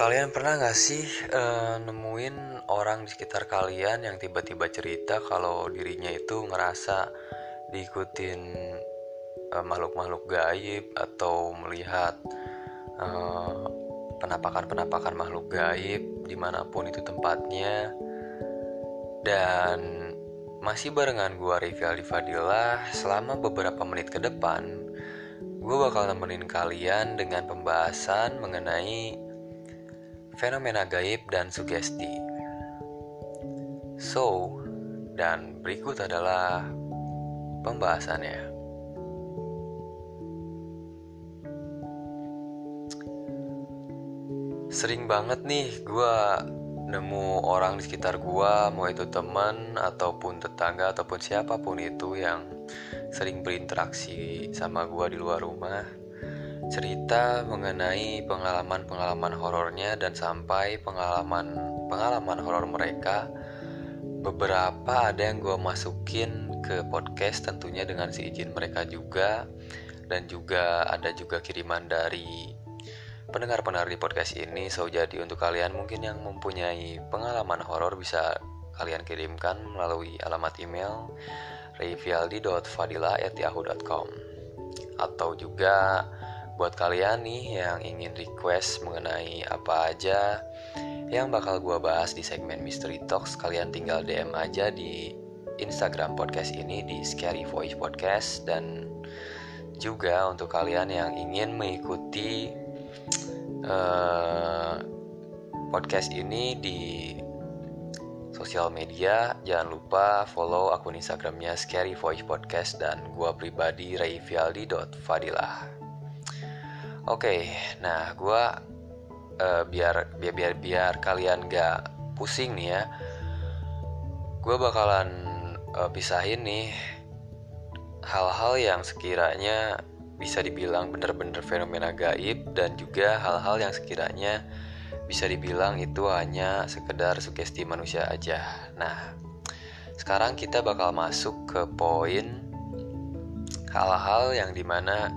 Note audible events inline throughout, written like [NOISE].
Kalian pernah gak sih uh, nemuin orang di sekitar kalian yang tiba-tiba cerita kalau dirinya itu ngerasa diikutin uh, makhluk-makhluk gaib atau melihat uh, penampakan-penampakan makhluk gaib di mana pun itu tempatnya? Dan masih barengan gue Rival Fadilah selama beberapa menit ke depan gue bakal nemenin kalian dengan pembahasan mengenai fenomena gaib dan sugesti. So, dan berikut adalah pembahasannya. Sering banget nih gue nemu orang di sekitar gua mau itu teman ataupun tetangga ataupun siapa pun itu yang sering berinteraksi sama gua di luar rumah cerita mengenai pengalaman-pengalaman horornya dan sampai pengalaman-pengalaman horor mereka. Beberapa ada yang gue masukin ke podcast tentunya dengan si izin mereka juga. Dan juga ada juga kiriman dari pendengar-pendengar di podcast ini. So jadi untuk kalian mungkin yang mempunyai pengalaman horor bisa kalian kirimkan melalui alamat email rayfialdi.fadila@yahoo.com atau juga buat kalian nih yang ingin request mengenai apa aja yang bakal gua bahas di segmen Mystery Talks kalian tinggal DM aja di Instagram podcast ini di Scary Voice Podcast. Dan juga untuk kalian yang ingin mengikuti uh, podcast ini di sosial media jangan lupa follow akun instagramnya Scary Voice Podcast dan gua pribadi rayfialdi.fadilah oke okay, nah gua uh, biar biar biar biar kalian gak pusing nih ya gue bakalan uh, pisahin nih hal-hal yang sekiranya bisa dibilang benar-benar fenomena gaib dan juga hal-hal yang sekiranya bisa dibilang itu hanya sekedar sugesti manusia aja. Nah, sekarang kita bakal masuk ke poin hal-hal yang di mana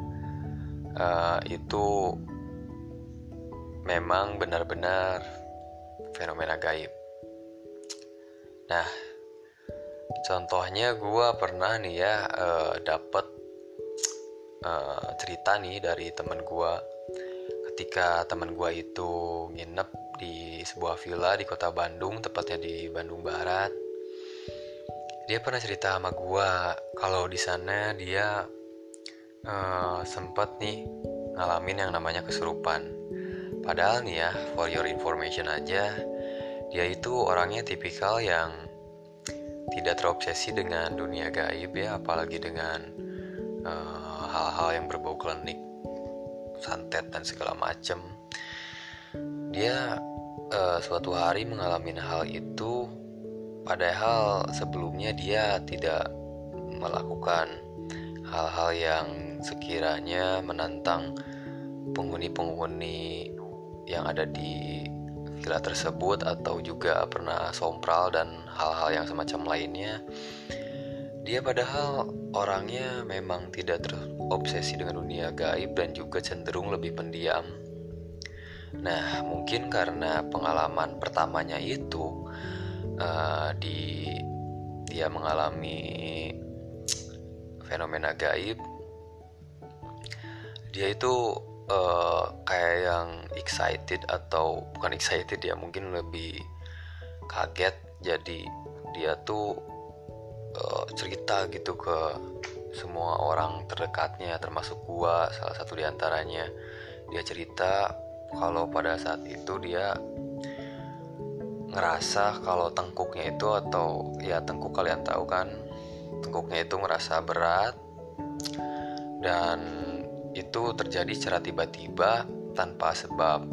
uh, itu memang benar-benar fenomena gaib. Nah, contohnya gue pernah nih ya uh, dapet uh, cerita nih dari temen gue ketika temen gue itu nginep di sebuah villa di kota Bandung tepatnya di Bandung Barat dia pernah cerita sama gue kalau di sana dia uh, sempet nih ngalamin yang namanya kesurupan. Padahal nih ya for your information aja dia itu orangnya tipikal yang tidak terobsesi dengan dunia gaib ya apalagi dengan uh, hal-hal yang berbau klinik santet dan segala macam dia uh, suatu hari mengalami hal itu padahal sebelumnya dia tidak melakukan hal-hal yang sekiranya menantang penghuni-penghuni yang ada di villa tersebut atau juga pernah sompral dan hal-hal yang semacam lainnya dia padahal orangnya memang tidak terobsesi dengan dunia gaib dan juga cenderung lebih pendiam. Nah, mungkin karena pengalaman pertamanya itu uh, di dia mengalami fenomena gaib, dia itu uh, kayak yang excited atau bukan excited ya, mungkin lebih kaget. Jadi dia tuh uh, cerita gitu ke semua orang terdekatnya termasuk gua salah satu di antaranya dia cerita kalau pada saat itu dia ngerasa kalau tengkuknya itu atau ya tengkuk kalian tahu kan tengkuknya itu ngerasa berat dan itu terjadi secara tiba-tiba tanpa sebab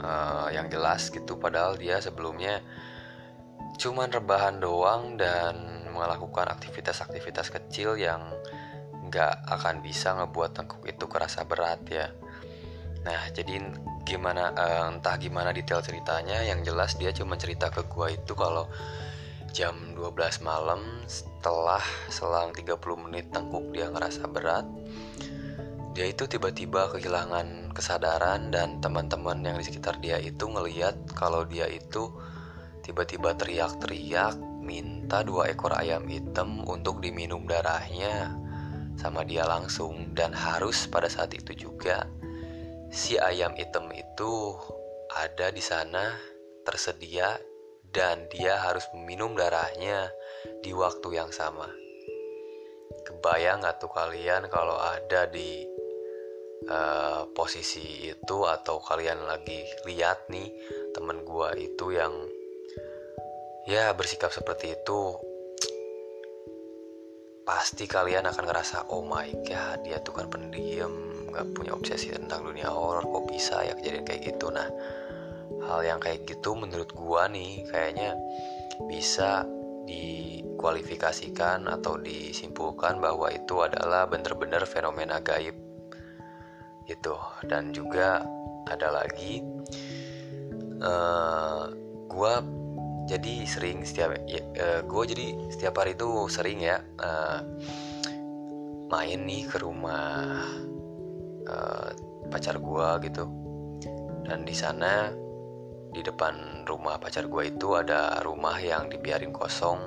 uh, yang jelas gitu padahal dia sebelumnya cuman rebahan doang dan melakukan aktivitas-aktivitas kecil yang nggak akan bisa ngebuat tengkuk itu kerasa berat ya. Nah, jadi gimana uh, entah gimana detail ceritanya, yang jelas dia cuma cerita ke gua itu kalau jam 12 malam setelah selang 30 menit tengkuk dia ngerasa berat, dia itu tiba-tiba kehilangan kesadaran dan teman-teman yang di sekitar dia itu ngeliat kalau dia itu tiba-tiba teriak-teriak minta dua ekor ayam hitam untuk diminum darahnya sama dia langsung dan harus pada saat itu juga si ayam hitam itu ada di sana tersedia dan dia harus meminum darahnya di waktu yang sama. Kebayang gak tuh kalian kalau ada di uh, posisi itu atau kalian lagi lihat nih temen gua itu yang ya bersikap seperti itu pasti kalian akan ngerasa oh my god dia tuh kan pendiam nggak punya obsesi tentang dunia horor kok bisa ya kejadian kayak gitu? Nah hal yang kayak gitu menurut gua nih kayaknya bisa dikualifikasikan atau disimpulkan bahwa itu adalah bener-bener fenomena gaib gitu. Dan juga ada lagi uh, gua jadi sering setiap ya, uh, gue jadi setiap hari itu sering ya uh, main nih ke rumah uh, pacar gue gitu. Dan di sana di depan rumah pacar gue itu ada rumah yang dibiarin kosong.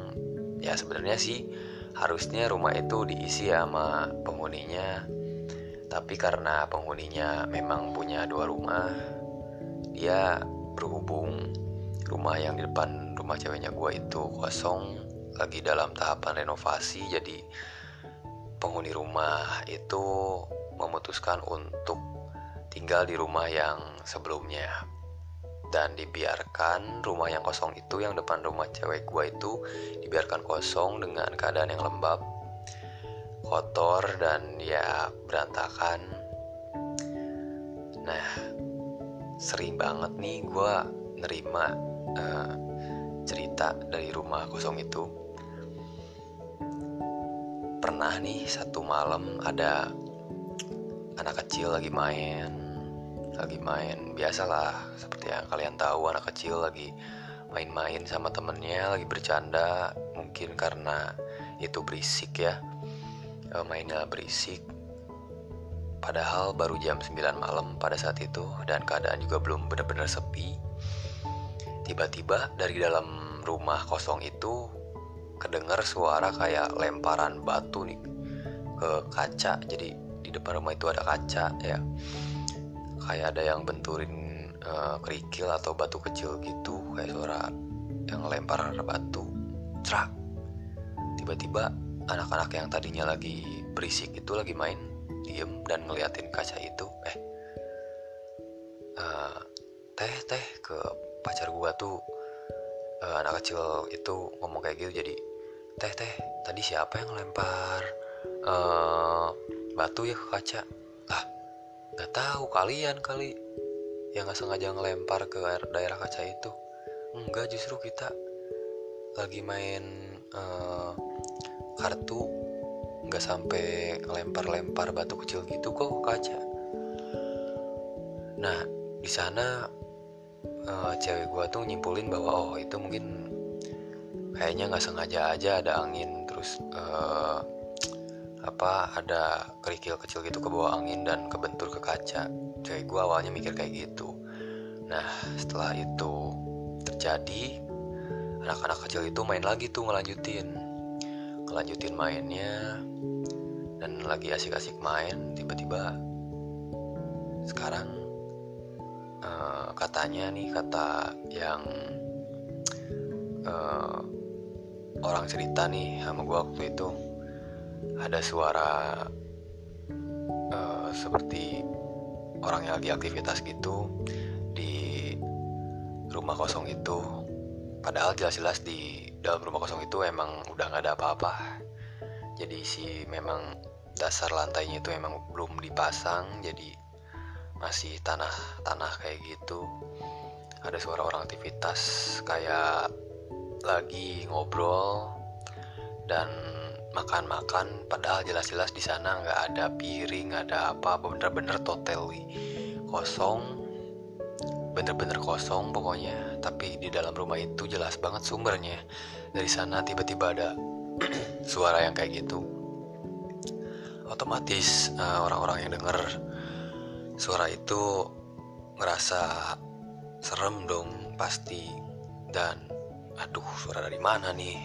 Ya sebenarnya sih harusnya rumah itu diisi ya sama penghuninya tapi karena penghuninya memang punya dua rumah dia berhubung rumah yang di depan rumah ceweknya gue itu kosong lagi dalam tahapan renovasi jadi penghuni rumah itu memutuskan untuk tinggal di rumah yang sebelumnya. Dan dibiarkan rumah yang kosong itu yang depan rumah cewek gue itu dibiarkan kosong dengan keadaan yang lembab kotor dan ya berantakan. Nah sering banget nih gue nerima uh, cerita dari rumah kosong itu. Pernah nih satu malam ada anak kecil lagi main lagi main. Biasalah seperti yang kalian tahu anak kecil lagi main-main sama temennya lagi bercanda. Mungkin karena itu berisik ya e, mainnya berisik. Padahal baru jam 9 malam pada saat itu dan keadaan juga belum benar-benar sepi. Tiba-tiba dari dalam rumah kosong itu kedengar suara kayak lemparan batu nih ke kaca. Jadi di depan rumah itu ada kaca ya. Kayak ada yang benturin uh, kerikil atau batu kecil gitu kayak suara yang lempar batu. Cerak tiba-tiba anak-anak yang tadinya lagi berisik itu lagi main diem dan ngeliatin kaca itu eh uh, teh teh ke pacar gua tuh uh, anak kecil itu ngomong kayak gitu jadi teh teh tadi siapa yang lempar uh, batu ya ke kaca lah Gak tahu kalian kali yang nggak sengaja ngelempar ke daerah kaca itu. Enggak justru kita lagi main uh, kartu nggak sampai ngelempar-lempar batu kecil gitu kok ke kaca. Nah di sana uh, cewek gua tuh nyimpulin bahwa oh itu mungkin kayaknya nggak sengaja aja ada angin terus uh, apa ada kerikil kecil gitu ke bawah angin dan kebentur ke kaca. Cewek gue awalnya mikir kayak gitu. Nah setelah itu terjadi anak-anak kecil itu main lagi tuh ngelanjutin ngelanjutin mainnya dan lagi asik-asik main tiba-tiba sekarang uh, katanya nih kata yang uh, orang cerita nih sama gue waktu itu ada suara uh, seperti orang yang lagi aktivitas gitu di rumah kosong itu. Padahal jelas-jelas di dalam rumah kosong itu emang udah nggak ada apa-apa. Jadi si memang dasar lantainya itu emang belum dipasang jadi masih tanah-tanah kayak gitu. Ada suara orang aktivitas kayak lagi ngobrol dan makan-makan padahal jelas-jelas di sana nggak ada piring nggak ada apa bener-bener totally kosong bener-bener kosong pokoknya. Tapi di dalam rumah itu jelas banget sumbernya. Dari sana tiba-tiba ada [CLEARS THROAT] suara yang kayak gitu. Otomatis uh, orang-orang yang denger suara itu ngerasa serem dong pasti. Dan aduh suara dari mana nih?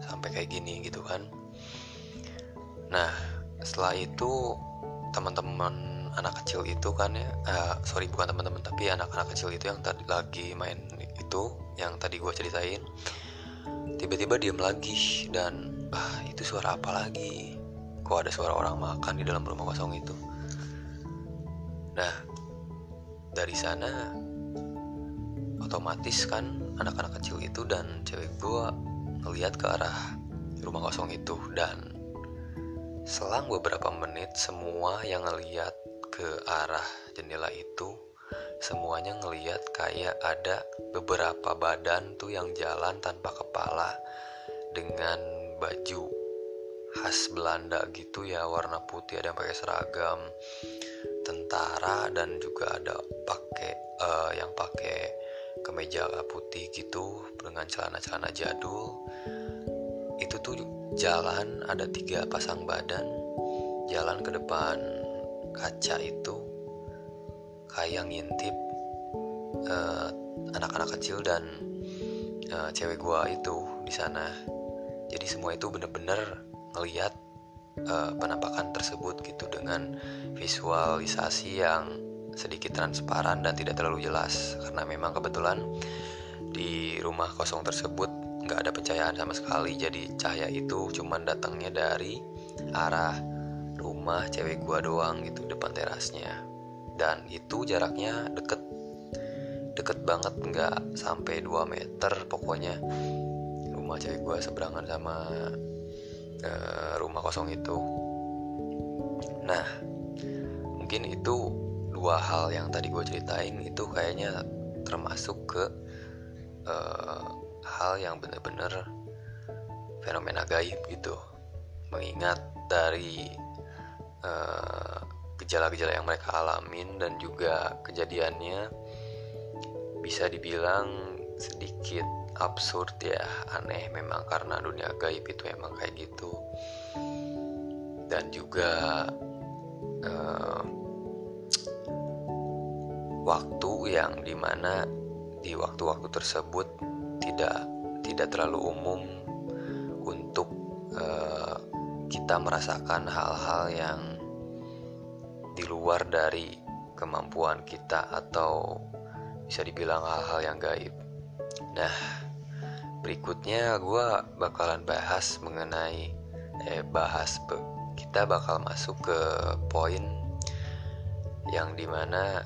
Sampai kayak gini gitu kan. Nah setelah itu teman-teman anak kecil itu kan ya uh, sorry bukan teman-teman tapi anak-anak kecil itu yang tadi lagi main itu yang tadi gue ceritain tiba-tiba diem lagi. Dan ah itu suara apa lagi? Kok ada suara orang makan di dalam rumah kosong itu? Nah dari sana otomatis kan anak-anak kecil itu dan cewek gue ngeliat ke arah rumah kosong itu. Dan selang beberapa menit semua yang ngeliat ke arah jendela itu semuanya ngeliat kayak ada beberapa badan tuh yang jalan tanpa kepala dengan baju khas Belanda gitu ya warna putih ada yang pakai seragam tentara dan juga ada pakai uh, yang pakai kemeja putih gitu dengan celana-celana jadul. Itu tuh jalan ada tiga pasang badan jalan ke depan kaca itu kayak ngintip uh, anak-anak kecil dan uh, cewek gua itu di sana. Jadi semua itu bener-bener ngelihat uh, penampakan tersebut gitu dengan visualisasi yang sedikit transparan dan tidak terlalu jelas. Karena memang kebetulan di rumah kosong tersebut nggak ada pencahayaan sama sekali. Jadi cahaya itu cuman datangnya dari arah rumah cewek gua doang gitu depan terasnya. Dan itu jaraknya deket. Deket banget nggak sampai 2 meter pokoknya. Rumah cewek gua seberangan sama uh, rumah kosong itu. Nah mungkin itu dua hal yang tadi gue ceritain itu kayaknya termasuk ke uh, hal yang bener-bener fenomena gaib gitu. Mengingat dari gejala gejala-gejala yang mereka alamin dan juga kejadiannya bisa dibilang sedikit absurd ya aneh memang karena dunia gaib itu emang kayak gitu. Dan juga uh, waktu yang di mana di waktu-waktu tersebut tidak tidak terlalu umum untuk uh, kita merasakan hal-hal yang di luar dari kemampuan kita atau bisa dibilang hal-hal yang gaib. Nah, berikutnya gue bakalan bahas mengenai eh bahas kita bakal masuk ke poin yang di mana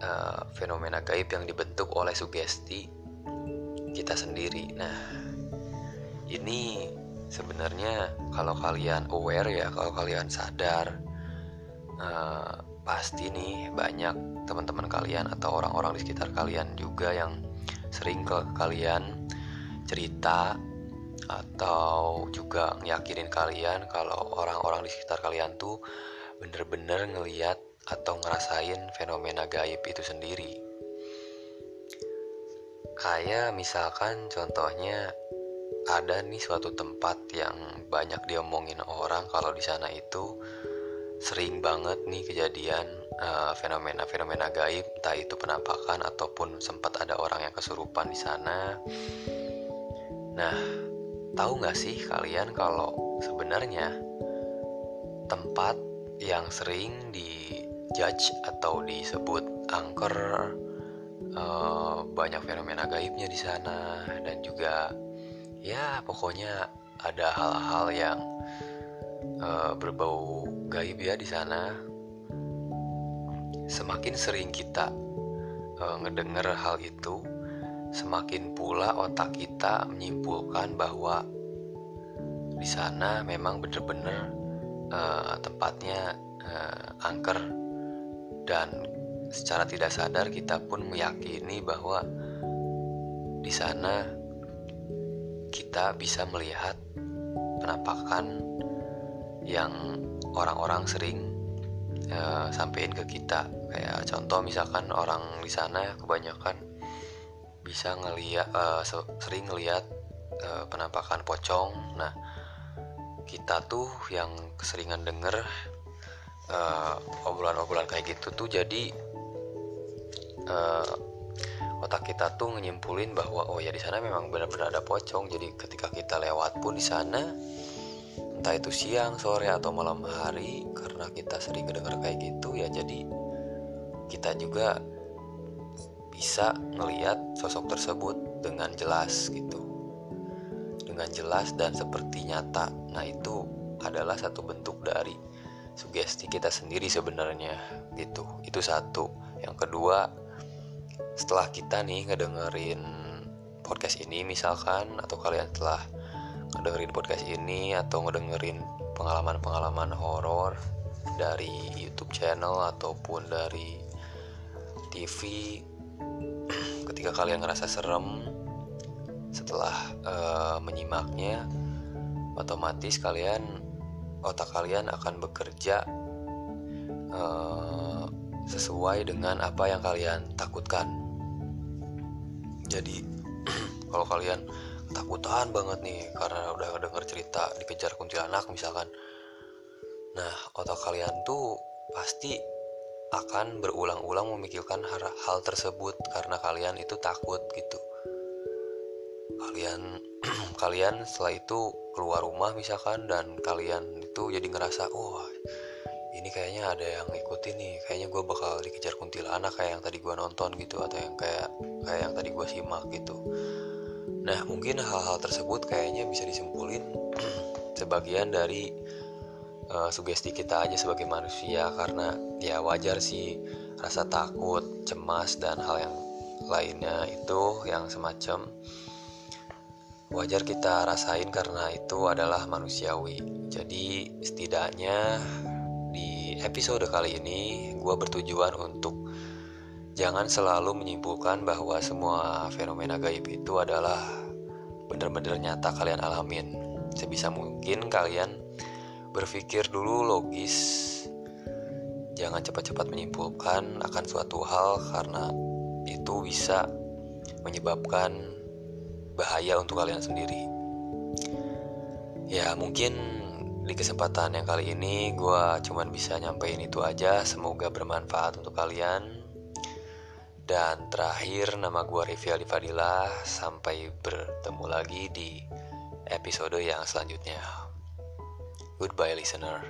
uh, fenomena gaib yang dibentuk oleh sugesti kita sendiri. Nah, ini sebenarnya kalau kalian aware ya, kalau kalian sadar, uh, pasti nih banyak teman-teman kalian atau orang-orang di sekitar kalian juga yang sering ke kalian cerita atau juga ngeyakinin kalian kalau orang-orang di sekitar kalian tuh bener-bener ngeliat atau ngerasain fenomena gaib itu sendiri. Kayak misalkan contohnya ada nih suatu tempat yang banyak diomongin orang kalau di sana itu sering banget nih kejadian fenomena fenomena-fenomena gaib, entah itu penampakan ataupun sempat ada orang yang kesurupan di sana. Nah, tahu nggak sih kalian kalau sebenarnya tempat yang sering di judge atau disebut angker uh, banyak fenomena gaibnya di sana dan juga ya pokoknya ada hal-hal yang uh, berbau gaib ya di sana. Semakin sering kita uh, ngedenger hal itu semakin pula otak kita menyimpulkan bahwa di sana memang benar-benar uh, tempatnya uh, angker. Dan secara tidak sadar kita pun meyakini bahwa di sana kita bisa melihat penampakan yang orang-orang sering uh, sampein ke kita. Kayak contoh misalkan orang di sana kebanyakan bisa ngeliat uh, sering ngeliat uh, penampakan pocong. Nah kita tuh yang keseringan denger uh, obrolan-obrolan kayak gitu tuh jadi uh, otak kita tuh nyimpulin bahwa oh ya di sana memang benar-benar ada pocong. Jadi ketika kita lewat pun di sana entah itu siang sore atau malam hari karena kita sering dengar kayak gitu ya jadi kita juga bisa melihat sosok tersebut dengan jelas gitu. Dengan jelas dan seperti nyata. Nah itu adalah satu bentuk dari sugesti kita sendiri sebenarnya gitu. Itu satu. Yang kedua setelah kita nih ngedengerin podcast ini misalkan atau kalian telah ngedengerin podcast ini atau ngedengerin pengalaman-pengalaman horor dari YouTube channel ataupun dari TV ketika kalian ngerasa serem setelah uh, menyimaknya otomatis kalian otak kalian akan bekerja uh, sesuai dengan apa yang kalian takutkan. Jadi [CLEARS THROAT] kalau kalian ketakutan banget nih karena udah denger cerita dikejar kuntilanak misalkan. Nah otak kalian tuh pasti akan berulang-ulang memikirkan hal, hal tersebut karena kalian itu takut gitu. Kalian [CLEARS THROAT] kalian setelah itu keluar rumah misalkan dan kalian itu jadi ngerasa oh ini kayaknya ada yang ngikutin nih kayaknya gue bakal dikejar kuntilanak kayak yang tadi gue nonton gitu atau yang kayak kayak yang tadi gue simak gitu nah mungkin hal-hal tersebut kayaknya bisa disimpulin [CLEARS THROAT] sebagian dari uh, sugesti kita aja sebagai manusia. Karena ya wajar sih rasa takut cemas dan hal yang lainnya itu yang semacam wajar kita rasain karena itu adalah manusiawi. Jadi setidaknya di episode kali ini, gue bertujuan untuk jangan selalu menyimpulkan bahwa semua fenomena gaib itu adalah benar-benar nyata kalian alamin. Sebisa mungkin kalian berpikir dulu logis, jangan cepat-cepat menyimpulkan akan suatu hal karena itu bisa menyebabkan bahaya untuk kalian sendiri. Ya, mungkin di kesempatan yang kali ini gue cuman bisa nyampein itu aja Semoga bermanfaat untuk kalian Dan terakhir nama gue Rivi Fadila Sampai bertemu lagi di episode yang selanjutnya. Goodbye listener